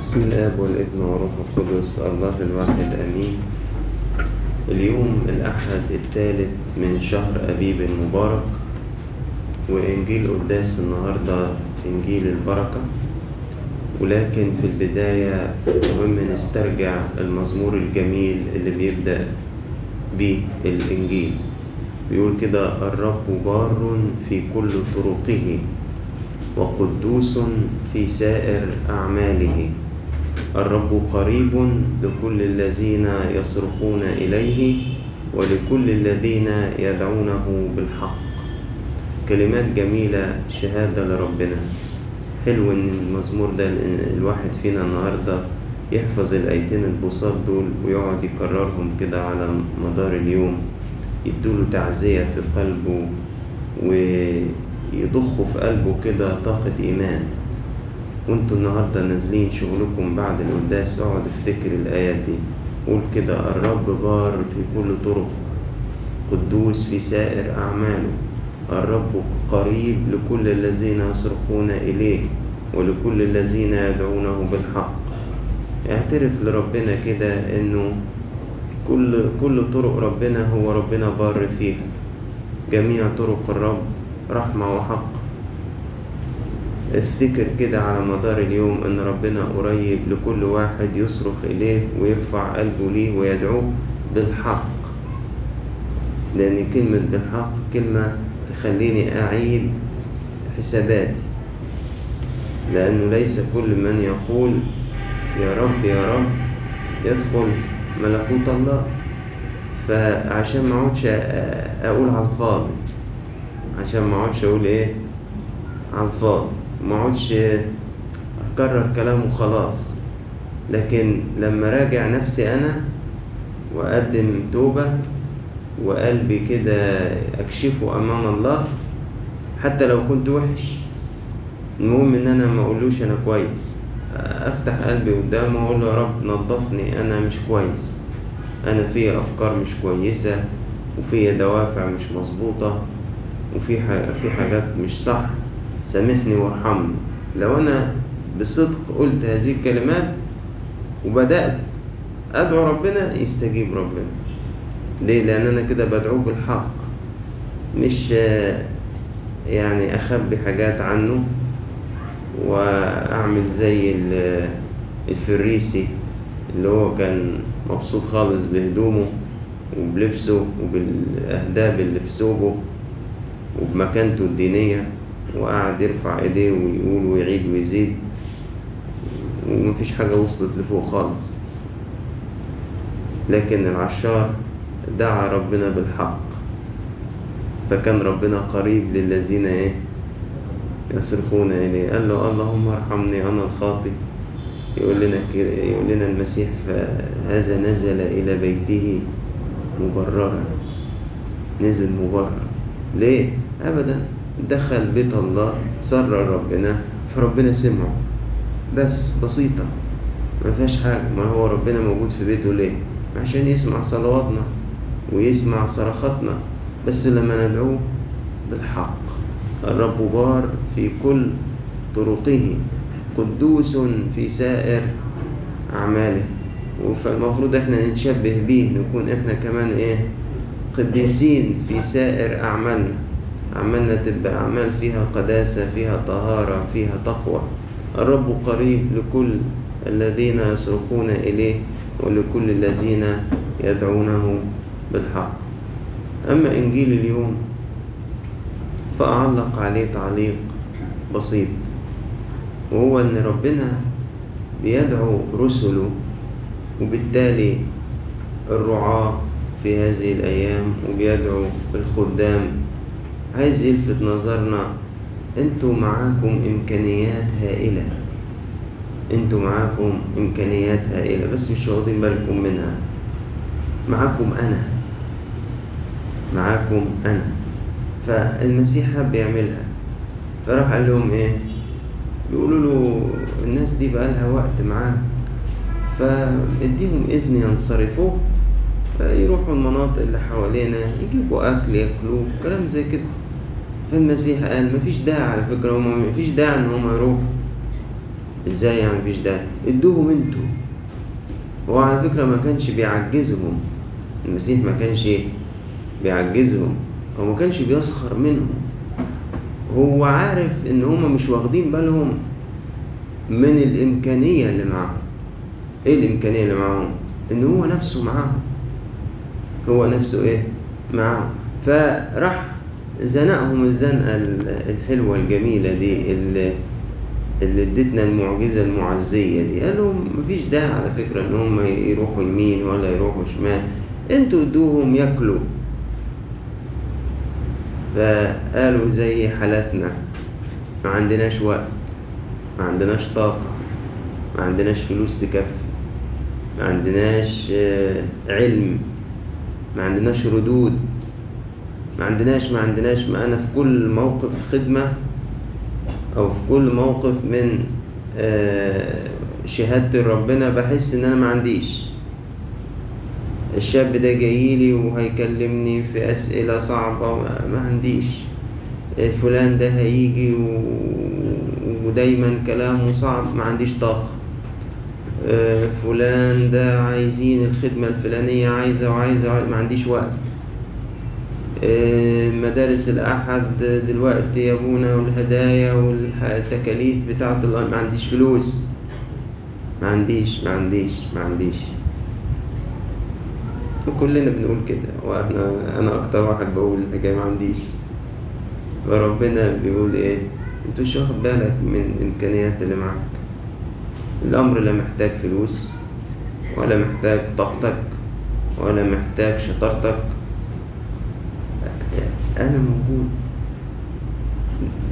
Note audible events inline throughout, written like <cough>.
بسم الآب والابن والروح القدس الله الواحد آمين. اليوم الأحد الثالث من شهر أبيب المبارك وإنجيل قداس النهاردة إنجيل البركة. ولكن في البداية مهم نسترجع المزمور الجميل اللي بيبدأ بيه الإنجيل. بيقول كده الرب بار في كل طرقه وقدوس في سائر أعماله. الرب قريب لكل الذين يصرخون إليه ولكل الذين يدعونه بالحق. كلمات جميلة شهادة لربنا. حلو إن المزمور ده الواحد فينا النهاردة يحفظ الآيتين البساط دول ويقعد يكررهم كده على مدار اليوم. يدوله تعزية في قلبه ويضخوا في قلبه كده طاقة إيمان. وانتوا النهاردة نازلين شغلكم بعد القداس اقعد افتكر الآيات دي. قول كده الرب بار في كل طرق قدوس في سائر أعماله. الرب قريب لكل الذين يصرخون إليه ولكل الذين يدعونه بالحق. اعترف لربنا كده إنه كل كل طرق ربنا هو ربنا بار فيها. جميع طرق الرب رحمة وحق. افتكر كده على مدار اليوم إن ربنا قريب لكل واحد يصرخ إليه ويرفع قلبه ليه ويدعوه بالحق. لأن كلمة بالحق كلمة تخليني أعيد حساباتي. لأنه ليس كل من يقول يا رب يا رب يدخل ملكوت الله. فعشان ما أقعدش أقول على الفاضي عشان ما أقعدش أقول إيه؟ على الفاضي. ما اقعدش أكرر كلام وخلاص. لكن لما راجع نفسي أنا وأقدم توبة وقلبي كده أكشفه أمام الله حتى لو كنت وحش المهم إن أنا ما أقولوش أنا كويس. أفتح قلبي قدامه وأقول يا رب نظفني أنا مش كويس. أنا في أفكار مش كويسة وفي دوافع مش مظبوطة وفي في حاجات مش صح. سامحني وارحمني. لو أنا بصدق قلت هذه الكلمات وبدأت أدعو ربنا يستجيب ربنا. ليه؟ لأن أنا كده بدعوه بالحق. مش يعني أخبي حاجات عنه وأعمل زي الفريسي اللي هو كان مبسوط خالص بهدومه وبلبسه وبالأهداب اللي في ثوبه وبمكانته الدينية. وقعد يرفع ايديه ويقول ويعيد ويزيد. ومفيش حاجة وصلت لفوق خالص. لكن العشار دعا ربنا بالحق. فكان ربنا قريب للذين إيه؟ يصرخون إليه. قال له اللهم ارحمني أنا الخاطئ. يقول لنا يقول لنا المسيح هذا نزل إلى بيته مبررا. نزل مبرر ليه؟ أبدا. دخل بيت الله سر ربنا فربنا سمعه. بس بسيطة ما فيهاش حاجة. ما هو ربنا موجود في بيته ليه؟ عشان يسمع صلواتنا ويسمع صرخاتنا. بس لما ندعوه بالحق. الرب بار في كل طرقه. قدوس في سائر أعماله. فالمفروض إحنا نتشبه بيه نكون إحنا كمان إيه؟ قديسين في سائر أعمالنا. عملنا تبقى أعمال فيها قداسة فيها طهارة فيها تقوى. الرب قريب لكل الذين يصرخون إليه ولكل الذين يدعونه بالحق. أما إنجيل اليوم فأعلق عليه تعليق بسيط. وهو أن ربنا بيدعو رسله وبالتالي الرعاة في هذه الأيام وبيدعو الخدام عايز يلفت نظرنا. أنتوا معاكم إمكانيات هائلة. أنتوا معاكم إمكانيات هائلة بس مش واخدين بالكم منها. معاكم أنا. معاكم أنا. فالمسيح حب يعملها فراح قال لهم إيه؟ بيقولوا له الناس دي بقالها وقت معاك. فاديهم إذن ينصرفوا يروحوا المناطق اللي حوالينا يجيبوا أكل ياكلوه كلام زي كده. فالمسيح قال مفيش داعي على فكرة هما مفيش داعي إن هما يروحوا. إزاي يعني مفيش داعي؟ ادوهم أنتوا. هو على فكرة ما كانش بيعجزهم. المسيح ما كانش بيعجزهم. هو ما كانش بيسخر منهم. هو عارف إن هما مش واخدين بالهم من الإمكانية اللي معاهم. إيه الإمكانية اللي معاهم؟ إن هو نفسه معاهم. هو نفسه إيه؟ معاهم. فراح زنقهم الزنقة الحلوة الجميلة دي اللي اللي ادتنا المعجزة المعزية دي. قال لهم مفيش داعي على فكرة إن هم يروحوا يمين ولا يروحوا شمال. أنتوا ادوهم ياكلوا. فقالوا زي حالتنا. ما عندناش وقت ما عندناش طاقة ما عندناش فلوس تكفي ما عندناش علم ما عندناش ردود. عندناش ما عندناش ما أنا في كل موقف خدمة أو في كل موقف من شهادة ربنا بحس إن أنا ما عنديش. الشاب ده جايلي وهيكلمني في أسئلة صعبة ما عنديش. فلان ده هيجي ودايما كلامه صعب ما عنديش طاقة. فلان ده عايزين الخدمة الفلانية عايزة وعايزة ما عنديش وقت. مدارس الأحد دلوقتي يا أبونا والهدايا والتكاليف بتاعة ما عنديش فلوس. ما عنديش ما عنديش ما عنديش. وكلنا بنقول كده وأنا أنا أكتر واحد بقول الحكاية ما عنديش. فربنا بيقول إيه؟ أنت مش واخد بالك من الإمكانيات اللي معاك. الأمر لا محتاج فلوس ولا محتاج طاقتك ولا محتاج شطارتك. أنا موجود.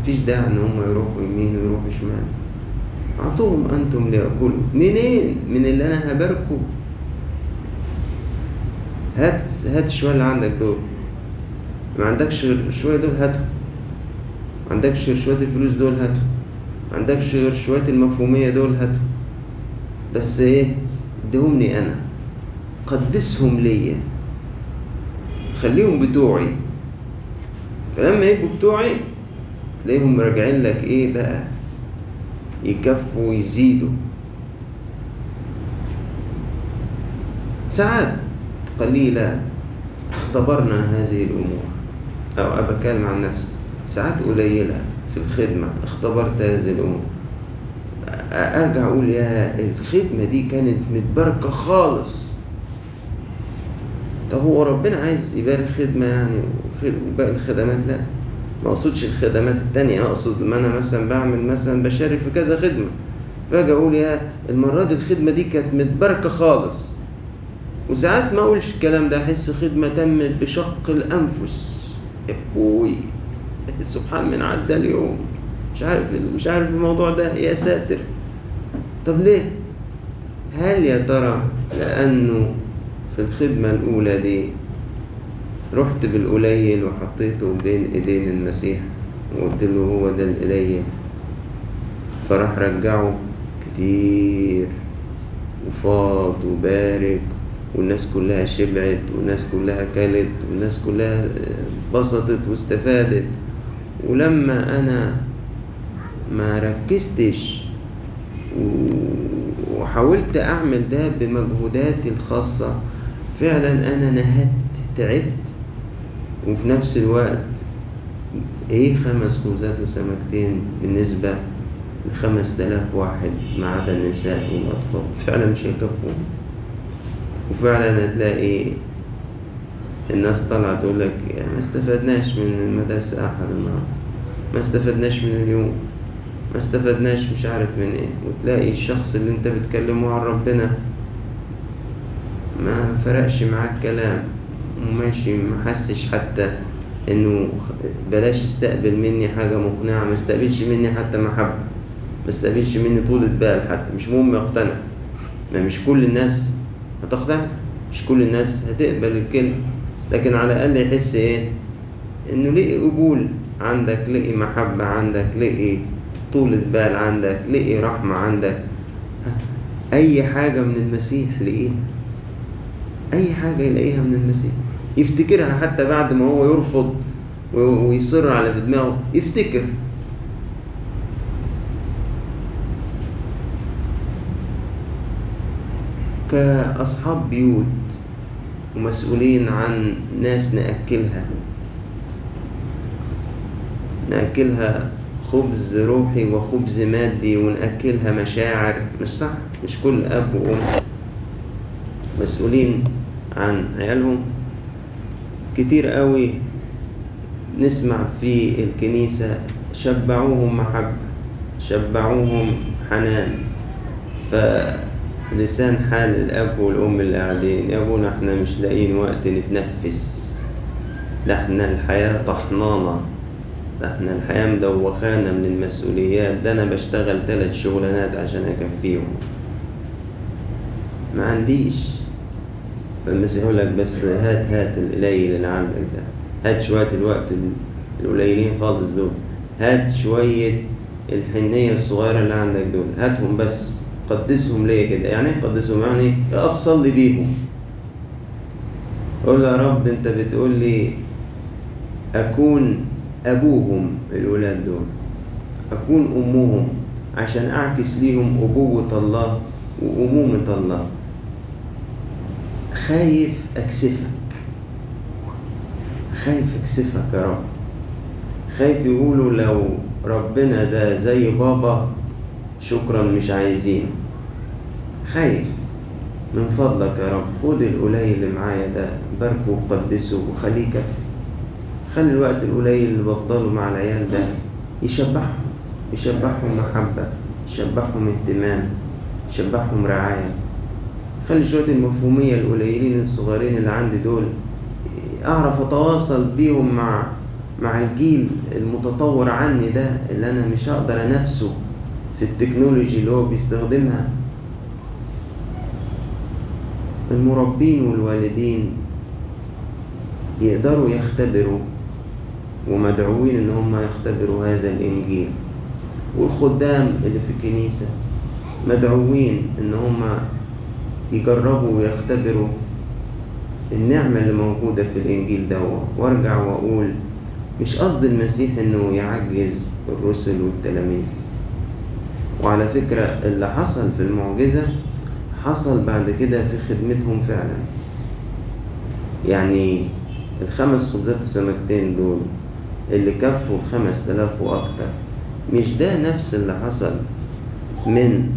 مفيش داعي إن هم يروحوا يمين ويروحوا شمال. اعطوهم أنتم ليأكلوا منين؟ من اللي أنا هباركه. هات هات الشوية اللي عندك دول. ما عندكش غير شوية دول هاتهم. ما عندكش غير شوية الفلوس دول هاتهم. ما عندكش غير شوية المفهومية دول هاتهم. بس إيه؟ اديهمني أنا. قدسهم ليا. خليهم بتوعي. فلما يبقوا بتوعي تلاقيهم راجعين لك إيه بقى؟ يكفوا ويزيدوا. ساعات قليلة اختبرنا هذه الأمور. أو بتكلم عن نفسي. ساعات قليلة في الخدمة اختبرت هذه الأمور. أرجع أقول يا الخدمة دي كانت متباركة خالص. طب هو ربنا عايز يبارك خدمة يعني وباقي الخدمات لا. ما أقصدش الخدمات التانية أقصد ما أنا مثلا بعمل مثلا بشارك في كذا خدمة. باجي أقول يا المرة دي الخدمة دي كانت متباركة خالص. وساعات ما أقولش الكلام ده أحس خدمة تمت بشق الأنفس. أبوي <laughs> سبحان من عدى اليوم. مش عارف مش عارف الموضوع ده يا ساتر. طب ليه؟ هل يا ترى لأنه في الخدمة الأولى دي رحت بالقليل وحطيته بين إيدين المسيح وقلت له هو ده القليل فراح رجعه كتير وفاض وبارك والناس كلها شبعت والناس كلها كلت والناس كلها بسطت واستفادت. ولما أنا ما ركزتش وحاولت أعمل ده بمجهوداتي الخاصة فعلا أنا نهدت تعبت وفي نفس الوقت إيه خمس خوذات وسمكتين بالنسبة لخمس تلاف واحد ما عدا النساء والأطفال. فعلا مش هيكفون وفعلا هتلاقي الناس طالعة تقول لك يعني ما استفدناش من المدرسة أحد النهاردة. ما استفدناش من اليوم. ما استفدناش مش عارف من إيه. وتلاقي الشخص اللي أنت بتكلمه عن ربنا ما فرقش معاك كلام وماشي ما حسش حتى إنه بلاش استقبل مني حاجة مقنعة ما استقبلش مني حتى محبة ما استقبلش مني طولة بال حتى مش مهم يقتنع. ما مش كل الناس هتقتنع مش كل الناس هتقبل الكلمة. لكن على الأقل يحس إيه؟ إنه لقي قبول. عندك لقي محبة عندك لقي طولة بال عندك لقي رحمة عندك أي حاجة من المسيح لقيها. أي حاجة يلاقيها من المسيح. يفتكرها حتى بعد ما هو يرفض ويصر على في دماغه. يفتكر. كأصحاب بيوت ومسؤولين عن ناس نأكلها. نأكلها خبز روحي وخبز مادي ونأكلها مشاعر. مش صح؟ مش كل أب وأم. مسؤولين عن عيالهم. كتير قوي نسمع في الكنيسة شبعوهم محبة شبعوهم حنان. فلسان حال الأب والأم اللي قاعدين يا أبونا إحنا مش لاقيين وقت نتنفس. ده إحنا الحياة طحنانة. ده إحنا الحياة مدوخانا من المسؤوليات. ده أنا بشتغل تلات شغلانات عشان أكفيهم. ما عنديش. فالمسيح يقول لك بس هات هات القليل اللي عندك ده. هات شوية الوقت القليلين خالص دول. هات شوية الحنية الصغيرة اللي عندك دول. هاتهم بس. قدسهم ليا كده؟ يعني إيه قدسهم؟ يعني اقف صلي بيهم. قول يا رب أنت بتقول لي أكون أبوهم الولاد دول. أكون أمهم عشان أعكس ليهم أبوة الله وأمومة الله. خايف أكسفك. خايف أكسفك يا رب. خايف يقولوا لو ربنا ده زي بابا شكرا مش عايزينه. خايف من فضلك يا رب. خد القليل اللي معايا ده باركه وقدسه وخليه كفي خلي الوقت القليل اللي بفضله مع العيال ده يشبعهم. يشبعهم محبة يشبعهم اهتمام يشبعهم رعاية. خلي شوية المفهومية القليلين الصغيرين اللي عندي دول. أعرف أتواصل بيهم مع مع الجيل المتطور عني ده اللي أنا مش هقدر أنافسه في التكنولوجي اللي هو بيستخدمها. المربين والوالدين يقدروا يختبروا ومدعوين إن هم يختبروا هذا الإنجيل. والخدام اللي في الكنيسة مدعوين إن هم يجربوا ويختبروا النعمة اللي موجودة في الإنجيل ده وأرجع وأقول مش قصد المسيح إنه يعجز الرسل والتلاميذ. وعلى فكرة اللي حصل في المعجزة حصل بعد كده في خدمتهم فعلا. يعني الخمس خبزات وسمكتين دول اللي كفوا الخمس تلاف وأكتر مش ده نفس اللي حصل من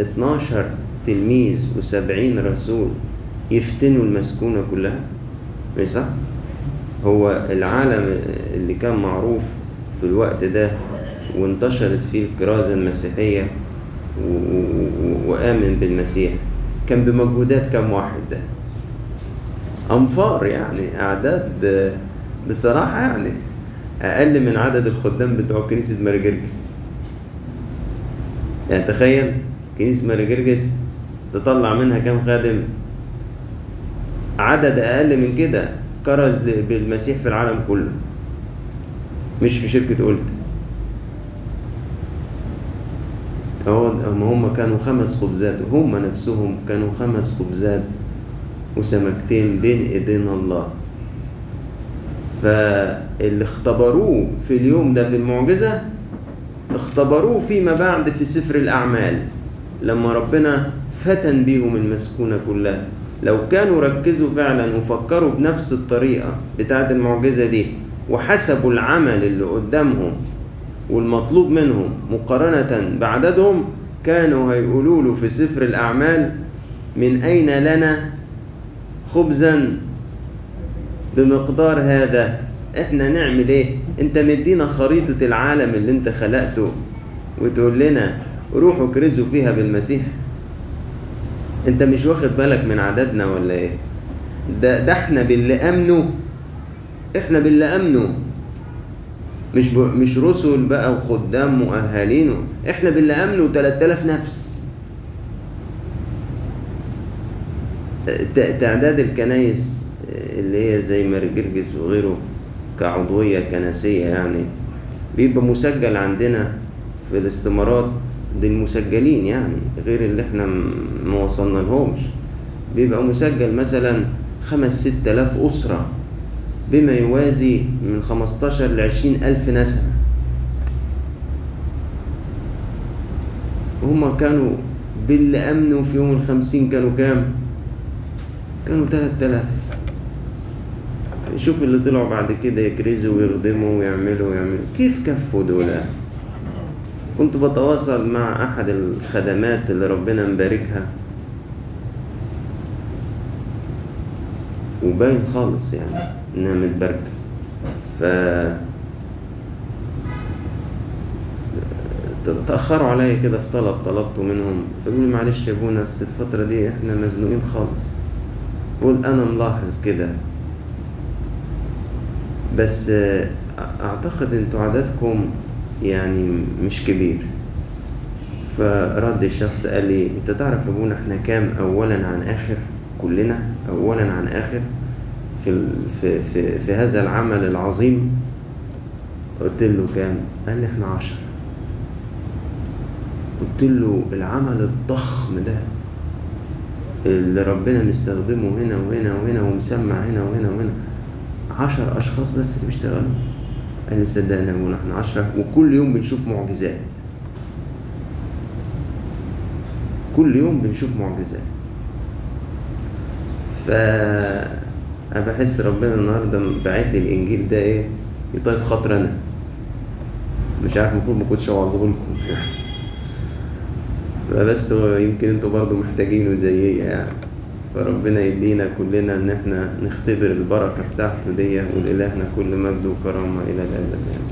12 تلميذ وسبعين رسول يفتنوا المسكونة كلها؟ مش صح؟ هو العالم اللي كان معروف في الوقت ده وانتشرت فيه الكرازة المسيحية وآمن بالمسيح كان بمجهودات كم واحد ده؟ أنفار يعني أعداد بصراحة يعني أقل من عدد الخدام بتوع كنيسة مارجرجس يعني تخيل كنيسة مارجرجس تطلع منها كم خادم؟ عدد أقل من كده كرز بالمسيح في العالم كله مش في شركة قلت هو هم كانوا خمس خبزات هم نفسهم كانوا خمس خبزات وسمكتين بين ايدينا الله. فاللي اختبروه في اليوم ده في المعجزة اختبروه فيما بعد في سفر الأعمال. لما ربنا فتن بيهم المسكونة كلها لو كانوا ركزوا فعلا وفكروا بنفس الطريقة بتاعت المعجزة دي وحسبوا العمل اللي قدامهم والمطلوب منهم مقارنة بعددهم كانوا هيقولوا له في سفر الأعمال من أين لنا خبزا بمقدار هذا؟ إحنا نعمل إيه؟ أنت مدينا خريطة العالم اللي أنت خلقته. وتقول لنا روحوا كرزوا فيها بالمسيح. انت مش واخد بالك من عددنا ولا إيه؟ ده, ده إحنا باللي آمنوا. إحنا باللي آمنوا. مش ب... مش رسل بقى وخدام مؤهلين إحنا باللي آمنوا 3000 نفس. تعداد الكنايس اللي هي زي مرجرجس وغيره كعضوية كنسية يعني بيبقى مسجل عندنا في الاستمارات. دي المسجلين يعني غير اللي إحنا ما وصلنا لهمش بيبقى مسجل مثلا خمس ست آلاف أسرة بما يوازي من خمستاشر لعشرين ألف نسمة. هما كانوا باللي امنوا في يوم الخمسين كانوا كام؟ كانوا تلات آلاف. شوف اللي طلعوا بعد كده يكرزوا ويخدموا ويعملوا ويعملوا. كيف كفوا دول؟ كنت بتواصل مع أحد الخدمات اللي ربنا مباركها. وباين خالص يعني إنها متباركة. ف تأخروا عليا كده في طلب طلبته منهم. فقالوا لي معلش يا أبونا بس الفترة دي إحنا مزنوقين خالص. قول أنا ملاحظ كده. بس أعتقد إنتوا عددكم يعني مش كبير. فرد الشخص قال لي أنت تعرف يا أبونا إحنا كام اولا عن آخر؟ كلنا اولا عن آخر في في في, في هذا العمل العظيم؟ قلت له كام؟ قال لي إحنا عشرة. قلت له العمل الضخم ده اللي ربنا مستخدمه هنا وهنا وهنا ومسمع هنا وهنا وهنا عشر أشخاص بس اللي بيشتغلوا؟ قال لي صدقني يا ابونا إحنا عشرة وكل يوم بنشوف معجزات. كل يوم بنشوف معجزات. ف أنا بحس ربنا النهارده باعت لي الإنجيل ده إيه؟ يطيب خاطر أنا. مش عارف المفروض ما كنتش أوعظه لكم. <laughs> هو يمكن أنتوا برضو محتاجينه زيي يعني. فربنا يدينا كلنا إن إحنا نختبر البركة بتاعته دي ولإلهنا كل مجد وكرامة إلى الأبد يعني.